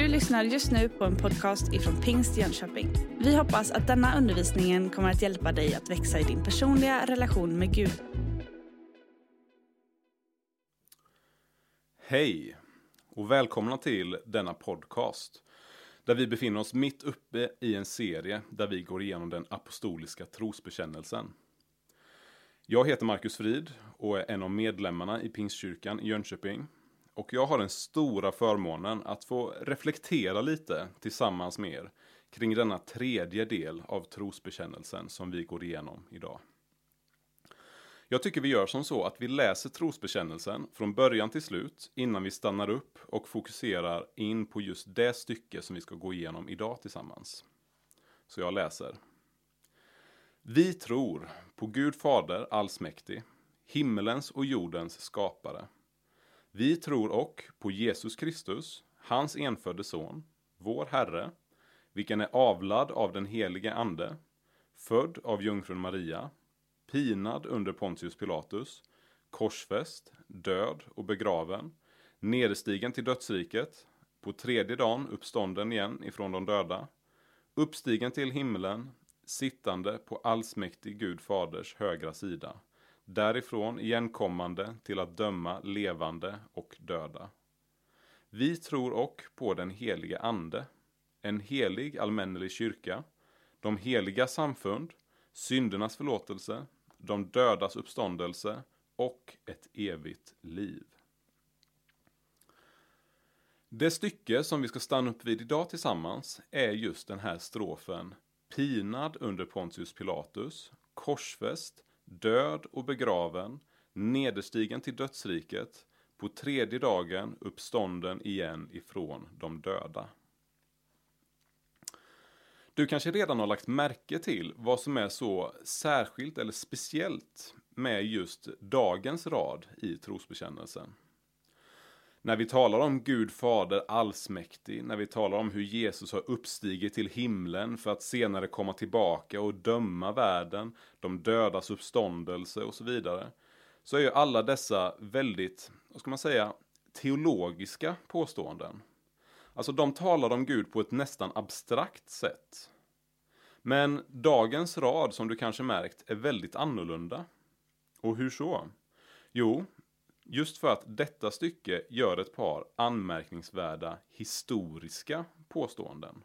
Du lyssnar just nu på en podcast ifrån Pingst Jönköping. Vi hoppas att denna undervisning kommer att hjälpa dig att växa i din personliga relation med Gud. Hej och välkomna till denna podcast. Där vi befinner oss mitt uppe i en serie där vi går igenom den apostoliska trosbekännelsen. Jag heter Marcus Frid och är en av medlemmarna i Pingstkyrkan i Jönköping. Och jag har den stora förmånen att få reflektera lite tillsammans med er kring denna tredje del av trosbekännelsen som vi går igenom idag. Jag tycker vi gör som så att vi läser trosbekännelsen från början till slut innan vi stannar upp och fokuserar in på just det stycke som vi ska gå igenom idag tillsammans. Så jag läser. Vi tror på Gud Fader allsmäktig, himmelens och jordens skapare. Vi tror och på Jesus Kristus, hans enfödde son, vår Herre, vilken är avlad av den helige Ande, född av jungfrun Maria, pinad under Pontius Pilatus, korsfäst, död och begraven, nedstigen till dödsriket, på tredje dagen uppstånden igen ifrån de döda, uppstigen till himlen, sittande på allsmäktig Gud faders högra sida, därifrån igenkommande till att döma levande och döda. Vi tror och på den helige Ande, en helig allmännelig kyrka, de heliga samfund, syndernas förlåtelse, de dödas uppståndelse och ett evigt liv. Det stycke som vi ska stanna upp vid idag tillsammans är just den här strofen Pinad under Pontius Pilatus, korsfäst, död och begraven, nederstigen till dödsriket, på tredje dagen uppstånden igen ifrån de döda. Du kanske redan har lagt märke till vad som är så särskilt eller speciellt med just dagens rad i trosbekännelsen. När vi talar om Gud Fader allsmäktig, när vi talar om hur Jesus har uppstigit till himlen för att senare komma tillbaka och döma världen, de dödas uppståndelse och så vidare. Så är ju alla dessa väldigt, vad ska man säga, teologiska påståenden. Alltså de talar om Gud på ett nästan abstrakt sätt. Men dagens rad, som du kanske märkt, är väldigt annorlunda. Och hur så? Jo, just för att detta stycke gör ett par anmärkningsvärda historiska påståenden.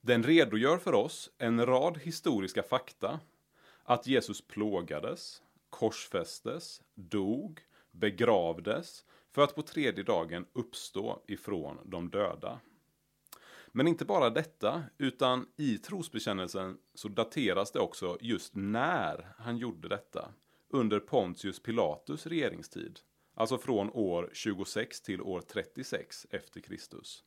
Den redogör för oss en rad historiska fakta. Att Jesus plågades, korsfästes, dog, begravdes för att på tredje dagen uppstå ifrån de döda. Men inte bara detta, utan i trosbekännelsen så dateras det också just när han gjorde detta. Under Pontius Pilatus regeringstid. Alltså från år 26 till år 36 efter Kristus.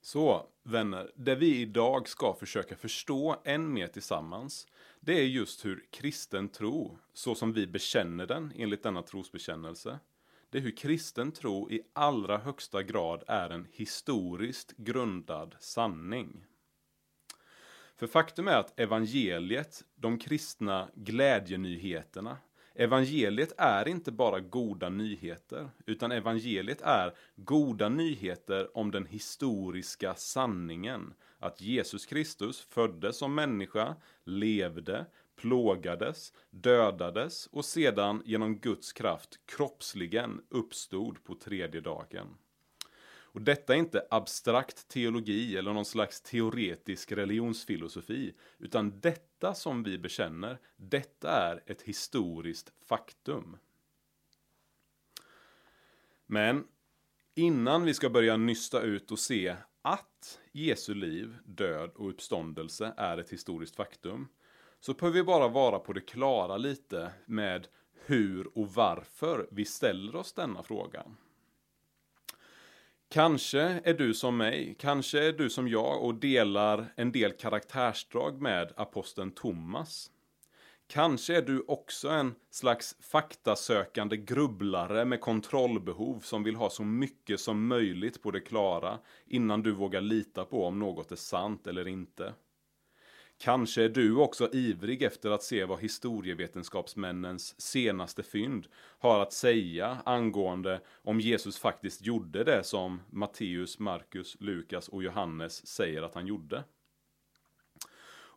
Så, vänner, det vi idag ska försöka förstå än mer tillsammans, det är just hur kristen tro, så som vi bekänner den enligt denna trosbekännelse, det är hur kristen tro i allra högsta grad är en historiskt grundad sanning. För faktum är att evangeliet, de kristna glädjenyheterna, evangeliet är inte bara goda nyheter, utan evangeliet är goda nyheter om den historiska sanningen. Att Jesus Kristus föddes som människa, levde, plågades, dödades och sedan genom Guds kraft kroppsligen uppstod på tredje dagen. Och detta är inte abstrakt teologi eller någon slags teoretisk religionsfilosofi, utan detta som vi bekänner, detta är ett historiskt faktum. Men innan vi ska börja nysta ut och se att Jesu liv, död och uppståndelse är ett historiskt faktum, så behöver vi bara vara på det klara lite med hur och varför vi ställer oss denna frågan. Kanske är du som mig, kanske är du som jag och delar en del karaktärsdrag med aposteln Thomas. Kanske är du också en slags faktasökande grubblare med kontrollbehov som vill ha så mycket som möjligt på det klara innan du vågar lita på om något är sant eller inte. Kanske är du också ivrig efter att se vad historievetenskapsmännens senaste fynd har att säga angående om Jesus faktiskt gjorde det som Matteus, Markus, Lukas och Johannes säger att han gjorde.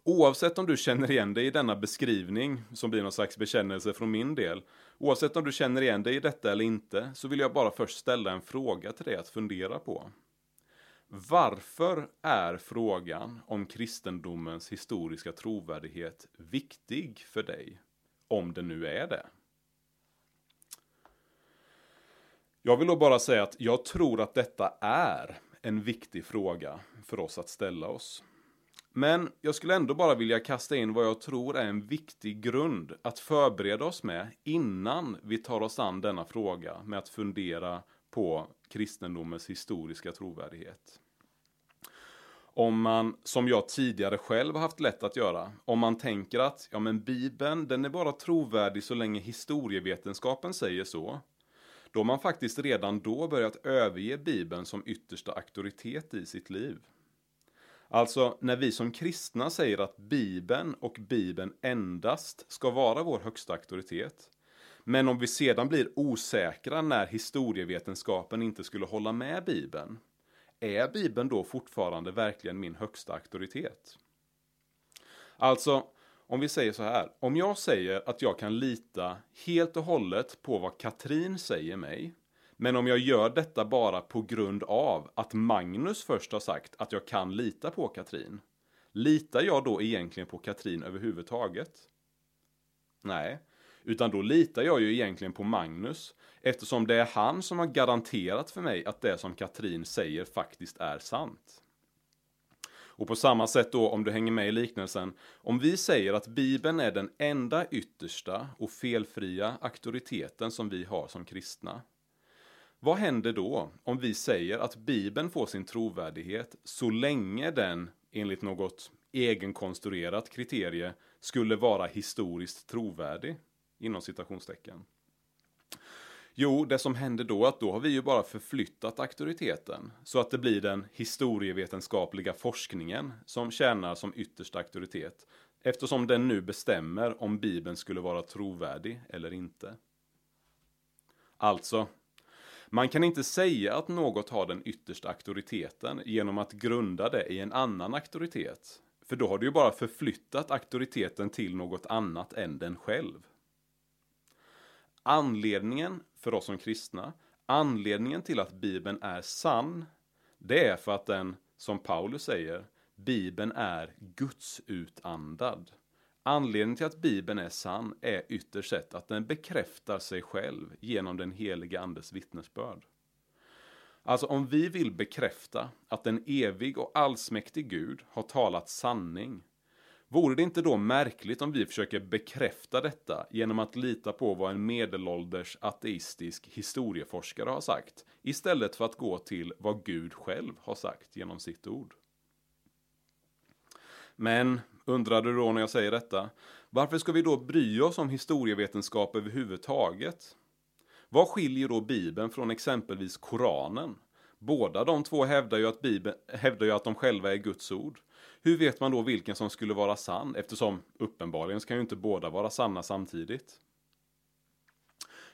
Oavsett om du känner igen dig i denna beskrivning, som blir någon slags bekännelse från min del, oavsett om du känner igen dig i detta eller inte, så vill jag bara först ställa en fråga till dig att fundera på. Varför är frågan om kristendomens historiska trovärdighet viktig för dig? Om det nu är det. Jag vill då bara säga att jag tror att detta är en viktig fråga för oss att ställa oss. Men jag skulle ändå bara vilja kasta in vad jag tror är en viktig grund att förbereda oss med innan vi tar oss an denna fråga med att fundera på kristendomens historiska trovärdighet. Om man, som jag tidigare själv haft lätt att göra, om man tänker att ja men Bibeln, den är bara trovärdig så länge historievetenskapen säger så. Då har man faktiskt redan då börjat överge Bibeln som yttersta auktoritet i sitt liv. Alltså, när vi som kristna säger att Bibeln och Bibeln endast ska vara vår högsta auktoritet. Men om vi sedan blir osäkra när historievetenskapen inte skulle hålla med Bibeln. Är Bibeln då fortfarande verkligen min högsta auktoritet? Alltså, om vi säger så här. Om jag säger att jag kan lita helt och hållet på vad Katrin säger mig men om jag gör detta bara på grund av att Magnus först har sagt att jag kan lita på Katrin. Litar jag då egentligen på Katrin överhuvudtaget? Nej, utan då litar jag ju egentligen på Magnus eftersom det är han som har garanterat för mig att det som Katrin säger faktiskt är sant. Och på samma sätt då, om du hänger med i liknelsen, om vi säger att Bibeln är den enda yttersta och felfria auktoriteten som vi har som kristna, vad händer då om vi säger att Bibeln får sin trovärdighet så länge den, enligt något egenkonstruerat kriterie, skulle vara historiskt trovärdig? Inom citationstecken. Jo, det som händer då är att då har vi ju bara förflyttat auktoriteten så att det blir den historievetenskapliga forskningen som tjänar som yttersta auktoritet eftersom den nu bestämmer om Bibeln skulle vara trovärdig eller inte. Alltså, man kan inte säga att något har den yttersta auktoriteten genom att grunda det i en annan auktoritet. För då har du ju bara förflyttat auktoriteten till något annat än den själv. Anledningen för oss som kristna, anledningen till att Bibeln är sann, det är för att den, som Paulus säger, Bibeln är Guds utandad. Anledningen till att Bibeln är sann är ytterst sett att den bekräftar sig själv genom den heliga andes vittnesbörd. Alltså om vi vill bekräfta att en evig och allsmäktig Gud har talat sanning, vore det inte då märkligt om vi försöker bekräfta detta genom att lita på vad en medelålders ateistisk historieforskare har sagt, istället för att gå till vad Gud själv har sagt genom sitt ord? Men undrar du då när jag säger detta, varför ska vi då bry oss om historievetenskap överhuvudtaget? Vad skiljer då Bibeln från exempelvis Koranen? Båda de två hävdar ju, att Bibeln, hävdar ju att de själva är Guds ord. Hur vet man då vilken som skulle vara sann? Eftersom uppenbarligen ska ju inte båda vara sanna samtidigt.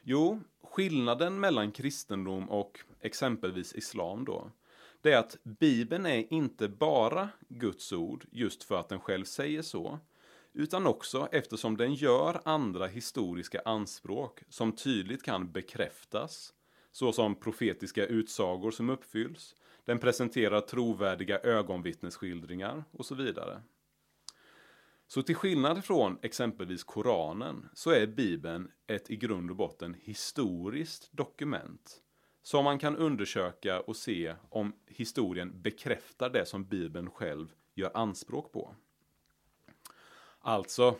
Jo, skillnaden mellan kristendom och exempelvis islam då, det är att Bibeln är inte bara Guds ord just för att den själv säger så, utan också eftersom den gör andra historiska anspråk som tydligt kan bekräftas, såsom profetiska utsagor som uppfylls, den presenterar trovärdiga ögonvittnesskildringar och så vidare. Så till skillnad från exempelvis Koranen så är Bibeln ett i grund och botten historiskt dokument som man kan undersöka och se om historien bekräftar det som Bibeln själv gör anspråk på. Alltså,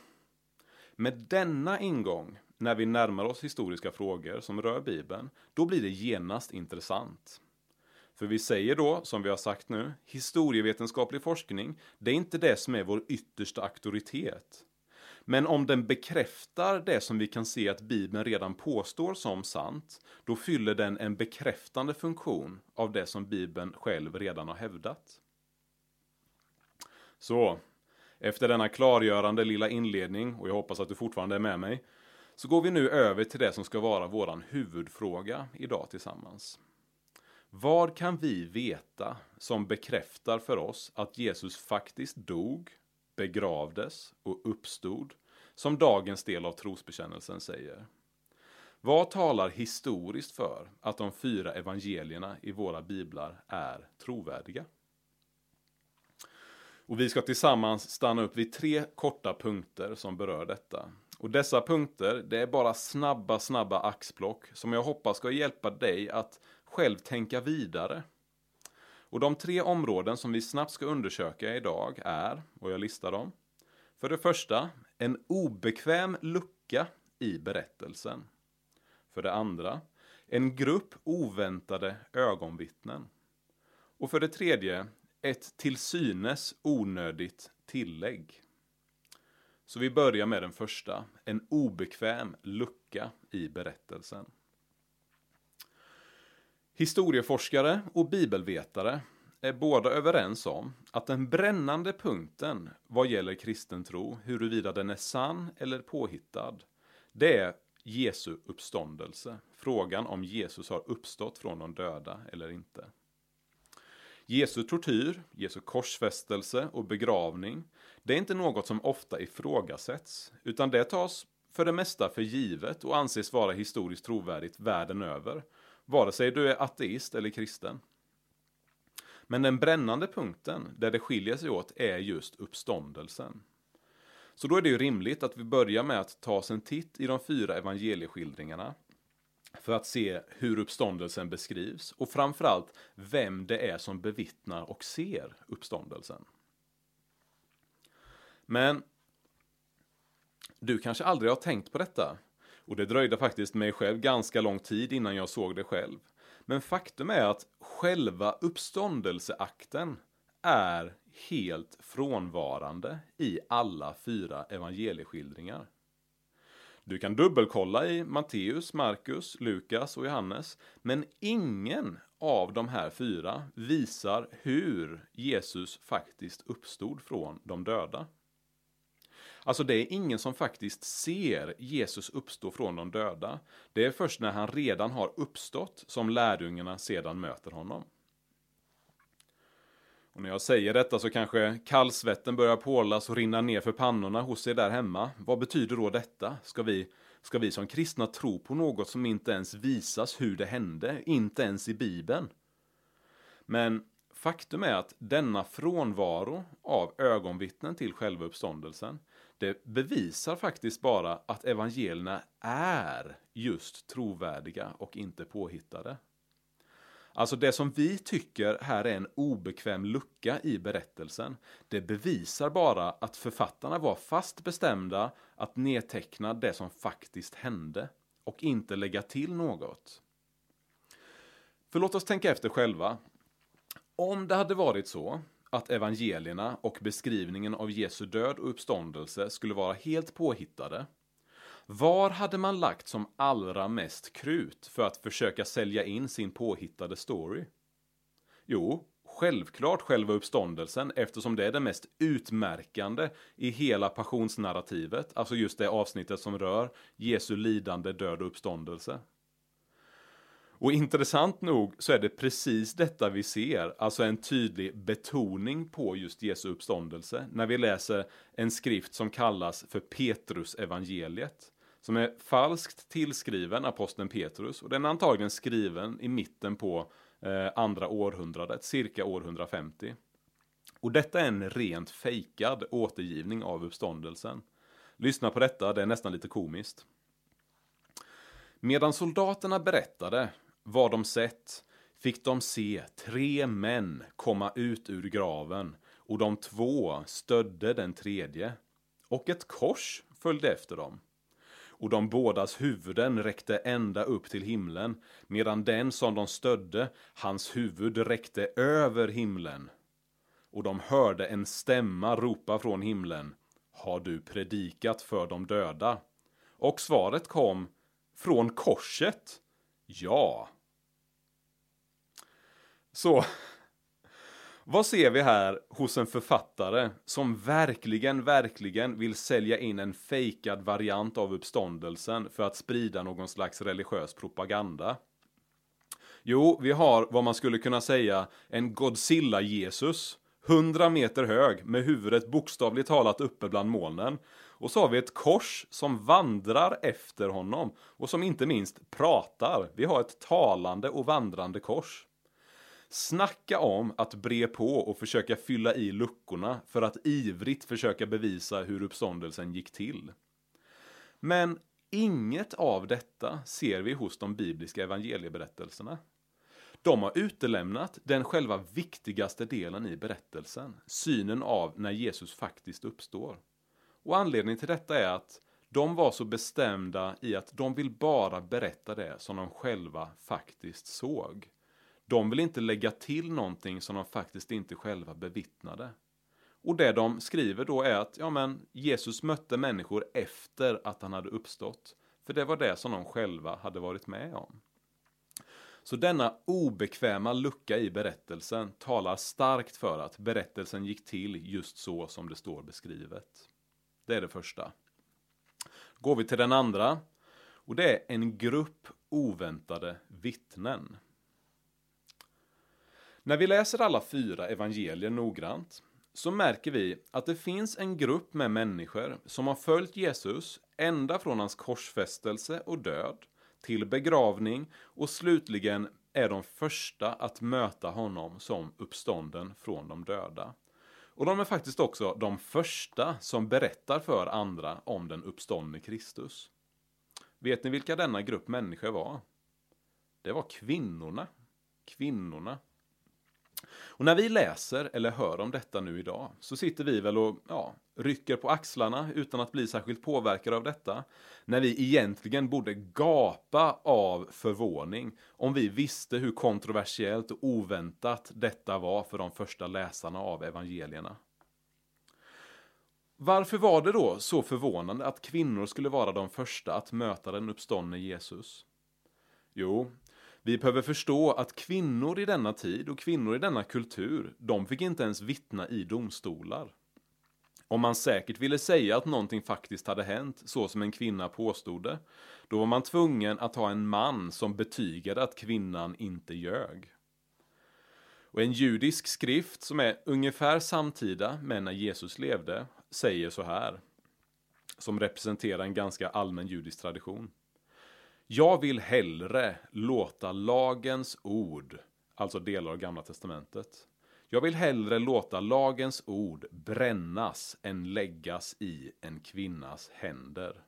med denna ingång när vi närmar oss historiska frågor som rör Bibeln, då blir det genast intressant. För vi säger då, som vi har sagt nu, historievetenskaplig forskning, det är inte det som är vår yttersta auktoritet. Men om den bekräftar det som vi kan se att Bibeln redan påstår som sant, då fyller den en bekräftande funktion av det som Bibeln själv redan har hävdat. Så, Efter denna klargörande lilla inledning, och jag hoppas att du fortfarande är med mig, så går vi nu över till det som ska vara våran huvudfråga idag tillsammans. Vad kan vi veta som bekräftar för oss att Jesus faktiskt dog, begravdes och uppstod, som dagens del av trosbekännelsen säger? Vad talar historiskt för att de fyra evangelierna i våra biblar är trovärdiga? Och vi ska tillsammans stanna upp vid tre korta punkter som berör detta. Och dessa punkter, det är bara snabba, snabba axplock som jag hoppas ska hjälpa dig att själv tänka vidare. Och de tre områden som vi snabbt ska undersöka idag är, och jag listar dem. För det första, en obekväm lucka i berättelsen. För det andra, en grupp oväntade ögonvittnen. Och för det tredje, ett till synes onödigt tillägg. Så vi börjar med den första, en obekväm lucka i berättelsen. Historieforskare och bibelvetare är båda överens om att den brännande punkten vad gäller kristen tro, huruvida den är sann eller påhittad, det är Jesu uppståndelse. Frågan om Jesus har uppstått från de döda eller inte. Jesu tortyr, Jesu korsfästelse och begravning, det är inte något som ofta ifrågasätts, utan det tas för det mesta för givet och anses vara historiskt trovärdigt världen över, vare sig du är ateist eller kristen. Men den brännande punkten, där det skiljer sig åt, är just uppståndelsen. Så då är det ju rimligt att vi börjar med att ta oss en titt i de fyra evangelieskildringarna för att se hur uppståndelsen beskrivs och framförallt vem det är som bevittnar och ser uppståndelsen. Men du kanske aldrig har tänkt på detta. Och det dröjde faktiskt mig själv ganska lång tid innan jag såg det själv. Men faktum är att själva uppståndelseakten är helt frånvarande i alla fyra evangelieskildringar. Du kan dubbelkolla i Matteus, Markus, Lukas och Johannes, men ingen av de här fyra visar hur Jesus faktiskt uppstod från de döda. Alltså det är ingen som faktiskt ser Jesus uppstå från de döda. Det är först när han redan har uppstått som lärjungarna sedan möter honom. Och när jag säger detta så kanske kallsvetten börjar pålas och rinna ner för pannorna hos er där hemma. Vad betyder då detta? Ska vi, ska vi som kristna tro på något som inte ens visas hur det hände, inte ens i Bibeln? Men faktum är att denna frånvaro av ögonvittnen till själva uppståndelsen, det bevisar faktiskt bara att evangelierna är just trovärdiga och inte påhittade. Alltså det som vi tycker här är en obekväm lucka i berättelsen, det bevisar bara att författarna var fast bestämda att nedteckna det som faktiskt hände och inte lägga till något. För låt oss tänka efter själva. Om det hade varit så att evangelierna och beskrivningen av Jesu död och uppståndelse skulle vara helt påhittade, var hade man lagt som allra mest krut för att försöka sälja in sin påhittade story? Jo, självklart själva uppståndelsen eftersom det är det mest utmärkande i hela passionsnarrativet, alltså just det avsnittet som rör Jesu lidande, död och uppståndelse. Och intressant nog så är det precis detta vi ser, alltså en tydlig betoning på just Jesu uppståndelse, när vi läser en skrift som kallas för Petrus evangeliet som är falskt tillskriven aposteln Petrus och den är antagligen skriven i mitten på eh, andra århundradet, cirka år 150. Och detta är en rent fejkad återgivning av uppståndelsen. Lyssna på detta, det är nästan lite komiskt. Medan soldaterna berättade vad de sett fick de se tre män komma ut ur graven och de två stödde den tredje och ett kors följde efter dem och de bådas huvuden räckte ända upp till himlen, medan den som de stödde, hans huvud räckte över himlen. Och de hörde en stämma ropa från himlen, Har du predikat för de döda? Och svaret kom, från korset, Ja. Så, Vad ser vi här hos en författare som verkligen, verkligen vill sälja in en fejkad variant av uppståndelsen för att sprida någon slags religiös propaganda? Jo, vi har vad man skulle kunna säga en Godzilla-Jesus. 100 meter hög med huvudet bokstavligt talat uppe bland molnen. Och så har vi ett kors som vandrar efter honom och som inte minst pratar. Vi har ett talande och vandrande kors. Snacka om att bre på och försöka fylla i luckorna för att ivrigt försöka bevisa hur uppståndelsen gick till. Men inget av detta ser vi hos de bibliska evangelieberättelserna. De har utelämnat den själva viktigaste delen i berättelsen, synen av när Jesus faktiskt uppstår. Och anledningen till detta är att de var så bestämda i att de vill bara berätta det som de själva faktiskt såg. De vill inte lägga till någonting som de faktiskt inte själva bevittnade. Och det de skriver då är att ja, men Jesus mötte människor efter att han hade uppstått. För det var det som de själva hade varit med om. Så denna obekväma lucka i berättelsen talar starkt för att berättelsen gick till just så som det står beskrivet. Det är det första. Går vi till den andra. Och det är en grupp oväntade vittnen. När vi läser alla fyra evangelier noggrant så märker vi att det finns en grupp med människor som har följt Jesus ända från hans korsfästelse och död till begravning och slutligen är de första att möta honom som uppstånden från de döda. Och de är faktiskt också de första som berättar för andra om den uppståndne Kristus. Vet ni vilka denna grupp människor var? Det var kvinnorna. Kvinnorna och när vi läser eller hör om detta nu idag så sitter vi väl och ja, rycker på axlarna utan att bli särskilt påverkade av detta. När vi egentligen borde gapa av förvåning om vi visste hur kontroversiellt och oväntat detta var för de första läsarna av evangelierna. Varför var det då så förvånande att kvinnor skulle vara de första att möta den uppståndne Jesus? Jo, vi behöver förstå att kvinnor i denna tid och kvinnor i denna kultur, de fick inte ens vittna i domstolar. Om man säkert ville säga att någonting faktiskt hade hänt, så som en kvinna påstod det, då var man tvungen att ha en man som betygade att kvinnan inte ljög. Och en judisk skrift som är ungefär samtida med när Jesus levde, säger så här, som representerar en ganska allmän judisk tradition. Jag vill hellre låta lagens ord, alltså delar av Gamla Testamentet, jag vill hellre låta lagens ord brännas än läggas i en kvinnas händer.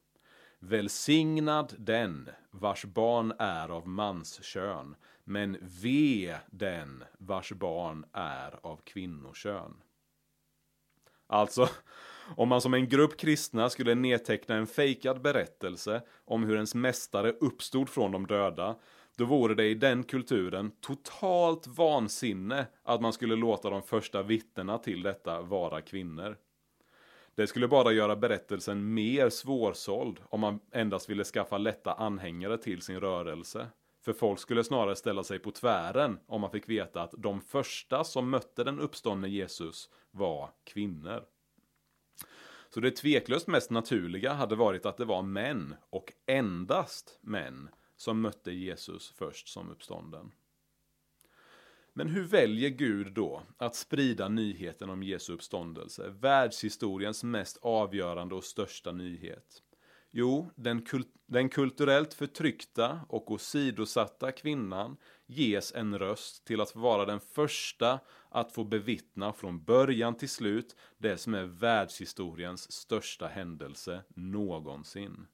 Välsignad den vars barn är av manskön, men ve den vars barn är av kvinnokön. Alltså, om man som en grupp kristna skulle nedteckna en fejkad berättelse om hur ens mästare uppstod från de döda, då vore det i den kulturen totalt vansinne att man skulle låta de första vittnena till detta vara kvinnor. Det skulle bara göra berättelsen mer svårsåld om man endast ville skaffa lätta anhängare till sin rörelse. För folk skulle snarare ställa sig på tvären om man fick veta att de första som mötte den uppståndne Jesus var kvinnor. Så det tveklöst mest naturliga hade varit att det var män, och endast män, som mötte Jesus först som uppstånden. Men hur väljer Gud då att sprida nyheten om Jesu uppståndelse, världshistoriens mest avgörande och största nyhet? Jo, den, kul den kulturellt förtryckta och åsidosatta kvinnan ges en röst till att vara den första att få bevittna från början till slut det som är världshistoriens största händelse någonsin.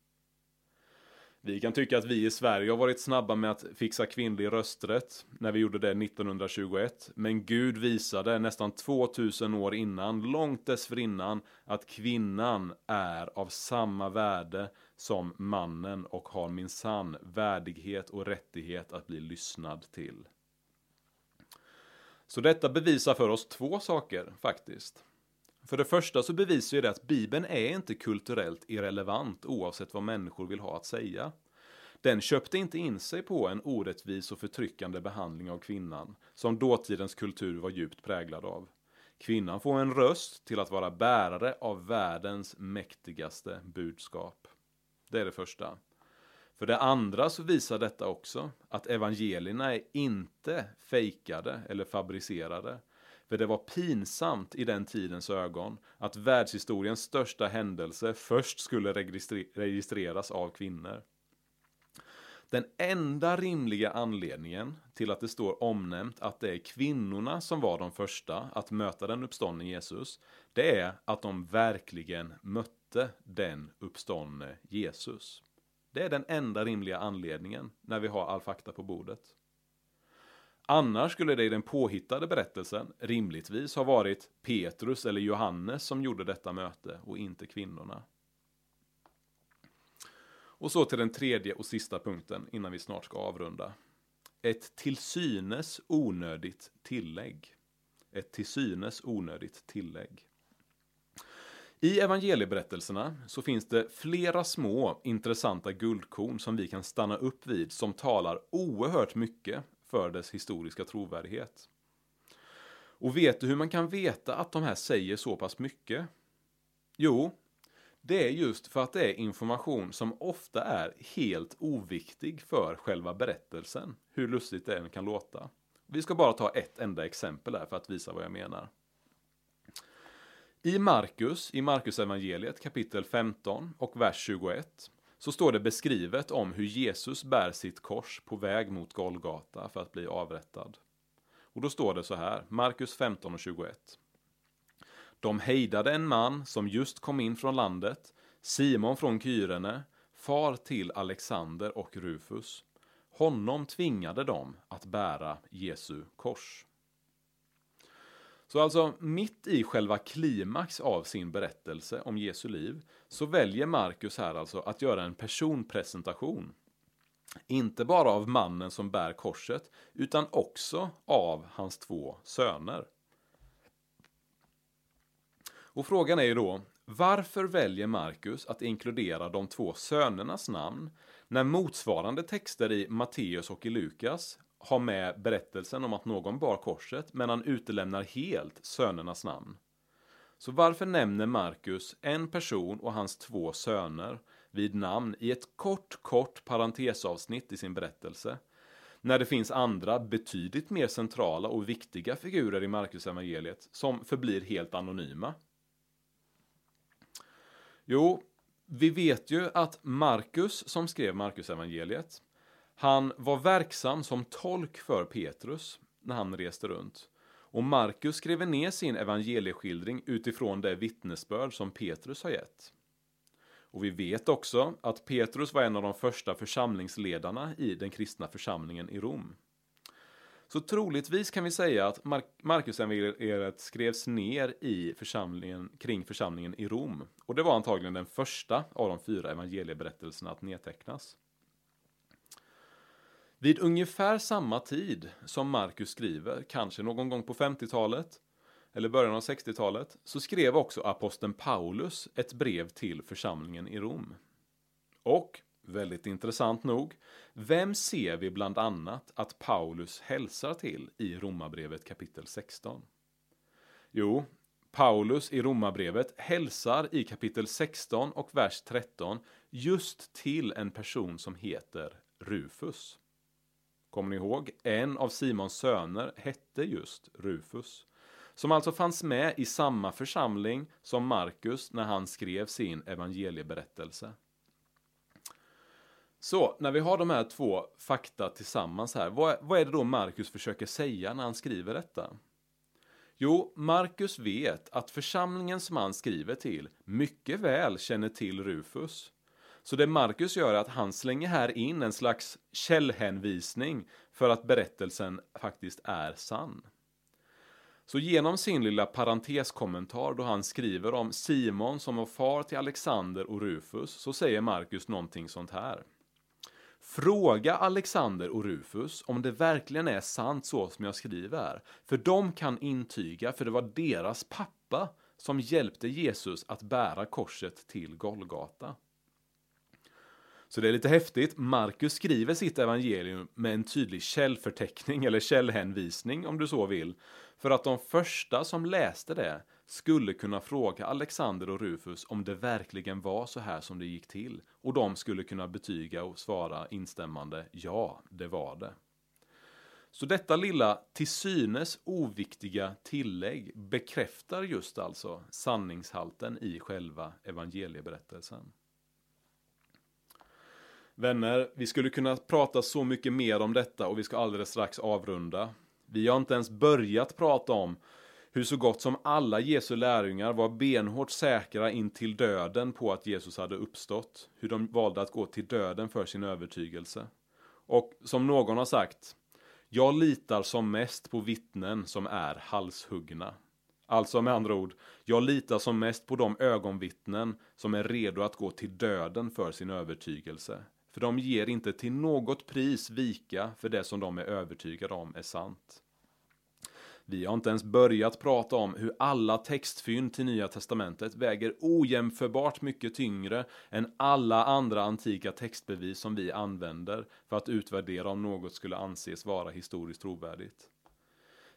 Vi kan tycka att vi i Sverige har varit snabba med att fixa kvinnlig rösträtt när vi gjorde det 1921. Men Gud visade nästan 2000 år innan, långt dessförinnan, att kvinnan är av samma värde som mannen och har minsann värdighet och rättighet att bli lyssnad till. Så detta bevisar för oss två saker faktiskt. För det första så bevisar ju det att Bibeln är inte kulturellt irrelevant oavsett vad människor vill ha att säga. den köpte inte in sig på en orättvis och förtryckande behandling av kvinnan, som dåtidens kultur var djupt präglad av. Kvinnan får en röst till att vara bärare av världens mäktigaste budskap. Det är det första. För det andra så visar detta också att evangelierna är inte fejkade eller fabricerade. För det var pinsamt i den tidens ögon att världshistoriens största händelse först skulle registreras av kvinnor. Den enda rimliga anledningen till att det står omnämnt att det är kvinnorna som var de första att möta den uppståndne Jesus, det är att de verkligen mötte den uppståndne Jesus. Det är den enda rimliga anledningen när vi har all fakta på bordet. Annars skulle det i den påhittade berättelsen rimligtvis ha varit Petrus eller Johannes som gjorde detta möte och inte kvinnorna. Och så till den tredje och sista punkten innan vi snart ska avrunda. Ett till synes onödigt tillägg. Ett till synes onödigt tillägg. I evangelieberättelserna så finns det flera små intressanta guldkorn som vi kan stanna upp vid som talar oerhört mycket för dess historiska trovärdighet. Och vet du hur man kan veta att de här säger så pass mycket? Jo, det är just för att det är information som ofta är helt oviktig för själva berättelsen, hur lustigt det än kan låta. Vi ska bara ta ett enda exempel här för att visa vad jag menar. I Markus, i Markus evangeliet kapitel 15 och vers 21 så står det beskrivet om hur Jesus bär sitt kors på väg mot Golgata för att bli avrättad. Och då står det så här, Markus 15 och 21. De hejdade en man som just kom in från landet, Simon från Kyrene, far till Alexander och Rufus. Honom tvingade de att bära Jesu kors. Så alltså mitt i själva klimax av sin berättelse om Jesu liv så väljer Markus här alltså att göra en personpresentation. Inte bara av mannen som bär korset utan också av hans två söner. Och frågan är ju då, varför väljer Markus att inkludera de två sönernas namn när motsvarande texter i Matteus och i Lukas har med berättelsen om att någon bar korset men han utelämnar helt sönernas namn? Så varför nämner Markus en person och hans två söner vid namn i ett kort, kort parentesavsnitt i sin berättelse? När det finns andra betydligt mer centrala och viktiga figurer i Marcus evangeliet som förblir helt anonyma. Jo, vi vet ju att Markus, som skrev Marcus evangeliet, han var verksam som tolk för Petrus när han reste runt. Och Markus skrev ner sin evangelieskildring utifrån det vittnesbörd som Petrus har gett. Och vi vet också att Petrus var en av de första församlingsledarna i den kristna församlingen i Rom. Så troligtvis kan vi säga att Mark Markusevangeliet skrevs ner i församlingen, kring församlingen i Rom. Och det var antagligen den första av de fyra evangelieberättelserna att nedtecknas. Vid ungefär samma tid som Markus skriver, kanske någon gång på 50-talet eller början av 60-talet, så skrev också aposteln Paulus ett brev till församlingen i Rom. Och Väldigt intressant nog. Vem ser vi bland annat att Paulus hälsar till i Romarbrevet kapitel 16? Jo, Paulus i Romarbrevet hälsar i kapitel 16 och vers 13 just till en person som heter Rufus. Kommer ni ihåg? En av Simons söner hette just Rufus. Som alltså fanns med i samma församling som Markus när han skrev sin evangelieberättelse. Så, när vi har de här två fakta tillsammans här, vad, vad är det då Markus försöker säga när han skriver detta? Jo, Markus vet att församlingen som han skriver till mycket väl känner till Rufus. Så det Markus gör är att han slänger här in en slags källhänvisning för att berättelsen faktiskt är sann. Så genom sin lilla parenteskommentar då han skriver om Simon som var far till Alexander och Rufus så säger Markus någonting sånt här. Fråga Alexander och Rufus om det verkligen är sant så som jag skriver här. För de kan intyga, för det var deras pappa som hjälpte Jesus att bära korset till Golgata. Så det är lite häftigt. Markus skriver sitt evangelium med en tydlig källförteckning eller källhänvisning om du så vill. För att de första som läste det skulle kunna fråga Alexander och Rufus om det verkligen var så här som det gick till. Och de skulle kunna betyga och svara instämmande ja, det var det. Så detta lilla till synes oviktiga tillägg bekräftar just alltså sanningshalten i själva evangelieberättelsen. Vänner, vi skulle kunna prata så mycket mer om detta och vi ska alldeles strax avrunda. Vi har inte ens börjat prata om hur så gott som alla Jesu lärjungar var benhårt säkra in till döden på att Jesus hade uppstått. Hur de valde att gå till döden för sin övertygelse. Och som någon har sagt, jag litar som mest på vittnen som är halshuggna. Alltså med andra ord, jag litar som mest på de ögonvittnen som är redo att gå till döden för sin övertygelse. För de ger inte till något pris vika för det som de är övertygade om är sant. Vi har inte ens börjat prata om hur alla textfynd till Nya Testamentet väger ojämförbart mycket tyngre än alla andra antika textbevis som vi använder för att utvärdera om något skulle anses vara historiskt trovärdigt.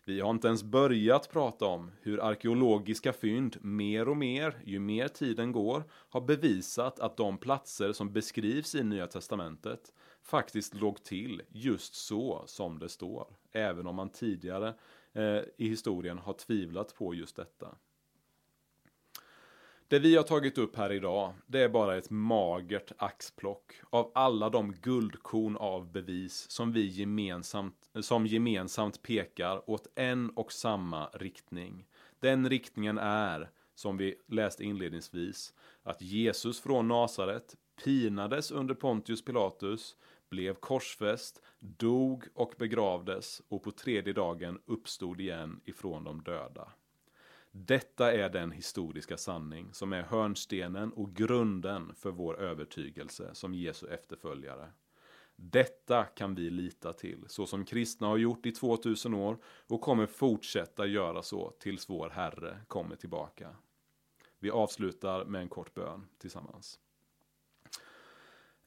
Vi har inte ens börjat prata om hur arkeologiska fynd mer och mer, ju mer tiden går, har bevisat att de platser som beskrivs i Nya Testamentet faktiskt låg till just så som det står, även om man tidigare eh, i historien har tvivlat på just detta. Det vi har tagit upp här idag, det är bara ett magert axplock av alla de guldkorn av bevis som vi gemensamt, som gemensamt pekar åt en och samma riktning. Den riktningen är, som vi läste inledningsvis, att Jesus från Nasaret pinades under Pontius Pilatus, blev korsfäst, dog och begravdes och på tredje dagen uppstod igen ifrån de döda. Detta är den historiska sanning som är hörnstenen och grunden för vår övertygelse som Jesu efterföljare. Detta kan vi lita till, så som kristna har gjort i 2000 år och kommer fortsätta göra så tills vår Herre kommer tillbaka. Vi avslutar med en kort bön tillsammans.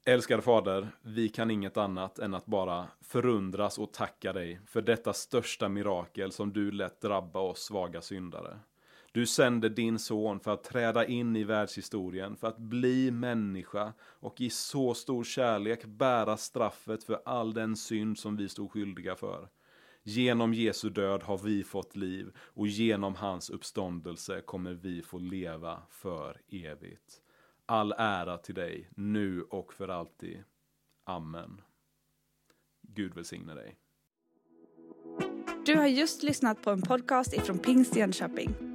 Älskade Fader, vi kan inget annat än att bara förundras och tacka dig för detta största mirakel som du lät drabba oss svaga syndare. Du sände din son för att träda in i världshistorien, för att bli människa och i så stor kärlek bära straffet för all den synd som vi stod skyldiga för. Genom Jesu död har vi fått liv och genom hans uppståndelse kommer vi få leva för evigt. All ära till dig, nu och för alltid. Amen. Gud välsigne dig. Du har just lyssnat på en podcast ifrån Pingst Jönköping.